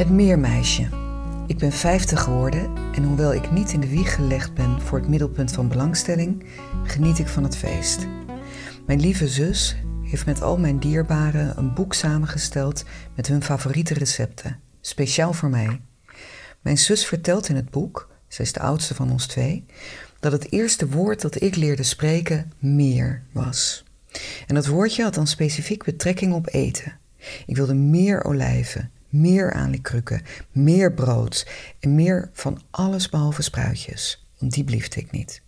Het Meermeisje. Ik ben 50 geworden en hoewel ik niet in de wieg gelegd ben voor het middelpunt van belangstelling, geniet ik van het feest. Mijn lieve zus heeft met al mijn dierbaren een boek samengesteld met hun favoriete recepten, speciaal voor mij. Mijn zus vertelt in het boek, zij is de oudste van ons twee, dat het eerste woord dat ik leerde spreken meer was. En dat woordje had dan specifiek betrekking op eten. Ik wilde meer olijven, meer aanlikrukken, meer brood en meer van alles behalve spruitjes, want die bliefde ik niet.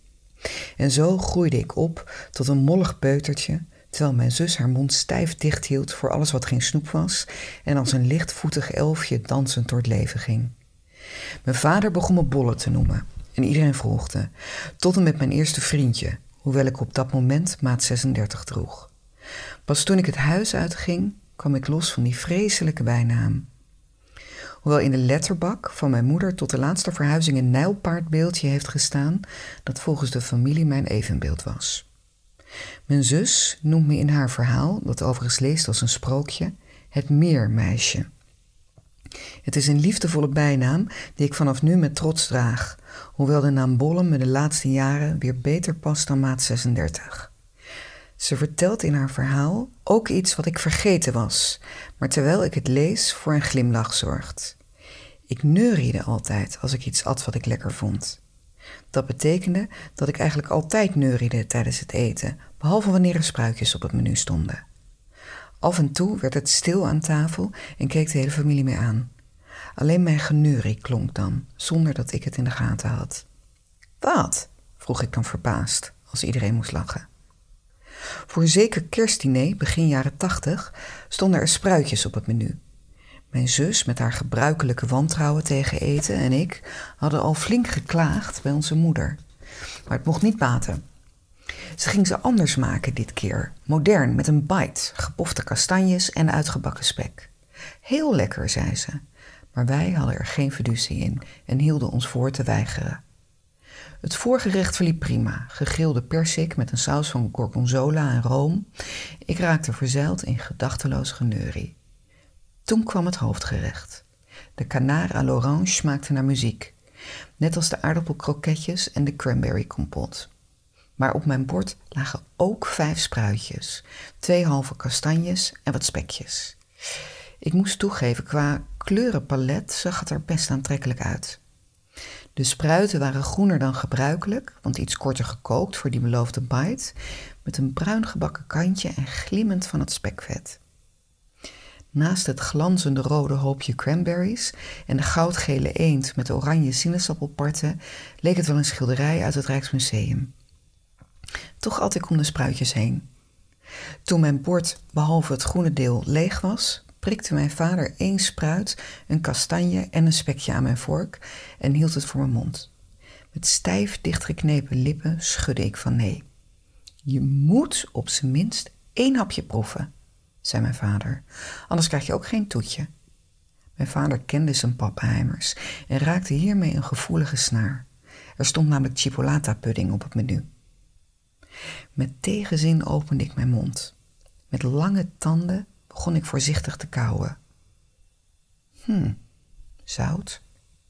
En zo groeide ik op tot een mollig peutertje, terwijl mijn zus haar mond stijf dicht hield voor alles wat geen snoep was en als een lichtvoetig elfje dansend door het leven ging. Mijn vader begon me bollen te noemen en iedereen volgde, tot en met mijn eerste vriendje, hoewel ik op dat moment maat 36 droeg. Pas toen ik het huis uitging, kwam ik los van die vreselijke bijnaam. Hoewel in de letterbak van mijn moeder tot de laatste verhuizing een nijlpaardbeeldje heeft gestaan dat volgens de familie mijn evenbeeld was. Mijn zus noemt me in haar verhaal, dat overigens leest als een sprookje, het meermeisje. Het is een liefdevolle bijnaam die ik vanaf nu met trots draag, hoewel de naam Bollem me de laatste jaren weer beter past dan maat 36. Ze vertelt in haar verhaal ook iets wat ik vergeten was, maar terwijl ik het lees voor een glimlach zorgt. Ik neuriede altijd als ik iets at wat ik lekker vond. Dat betekende dat ik eigenlijk altijd neuriede tijdens het eten, behalve wanneer er spruitjes op het menu stonden. Af en toe werd het stil aan tafel en keek de hele familie mee aan. Alleen mijn geneurie klonk dan, zonder dat ik het in de gaten had. Wat? vroeg ik dan verbaasd, als iedereen moest lachen. Voor zeker kerstdiner, begin jaren tachtig, stonden er spruitjes op het menu. Mijn zus, met haar gebruikelijke wantrouwen tegen eten, en ik hadden al flink geklaagd bij onze moeder. Maar het mocht niet baten. Ze ging ze anders maken dit keer, modern, met een bite, gepofte kastanjes en uitgebakken spek. Heel lekker, zei ze, maar wij hadden er geen fiducie in en hielden ons voor te weigeren. Het voorgerecht verliep prima. Gegrilde persik met een saus van gorgonzola en room. Ik raakte verzeild in gedachteloos geneurie. Toen kwam het hoofdgerecht. De canard à l'orange smaakte naar muziek. Net als de aardappelkroketjes en de cranberry kompot. Maar op mijn bord lagen ook vijf spruitjes, twee halve kastanjes en wat spekjes. Ik moest toegeven, qua kleurenpalet zag het er best aantrekkelijk uit. De spruiten waren groener dan gebruikelijk, want iets korter gekookt voor die beloofde bite, met een bruin gebakken kantje en glimmend van het spekvet. Naast het glanzende rode hoopje cranberries en de goudgele eend met oranje sinaasappelparten leek het wel een schilderij uit het Rijksmuseum. Toch at ik om de spruitjes heen. Toen mijn bord, behalve het groene deel, leeg was, prikte mijn vader één spruit, een kastanje en een spekje aan mijn vork en hield het voor mijn mond. Met stijf dichtgeknepen lippen schudde ik van nee. Je moet op zijn minst één hapje proeven, zei mijn vader, anders krijg je ook geen toetje. Mijn vader kende zijn pappenheimers en raakte hiermee een gevoelige snaar. Er stond namelijk chipolata-pudding op het menu. Met tegenzin opende ik mijn mond. Met lange tanden begon ik voorzichtig te kauwen. Hm, zout,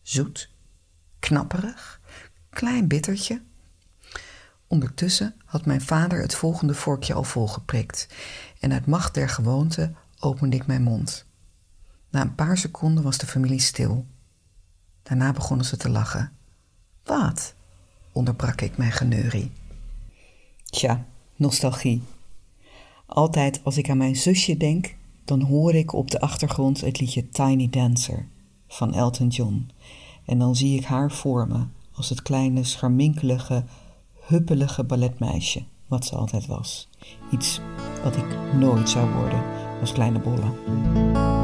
zoet, knapperig, klein bittertje. Ondertussen had mijn vader het volgende vorkje al volgeprikt en uit macht der gewoonte opende ik mijn mond. Na een paar seconden was de familie stil. Daarna begonnen ze te lachen. Wat? onderbrak ik mijn geneurie. Tja, nostalgie. Altijd als ik aan mijn zusje denk, dan hoor ik op de achtergrond het liedje Tiny Dancer van Elton John. En dan zie ik haar voor me als het kleine, scharminkelige, huppelige balletmeisje, wat ze altijd was. Iets wat ik nooit zou worden als kleine bolle.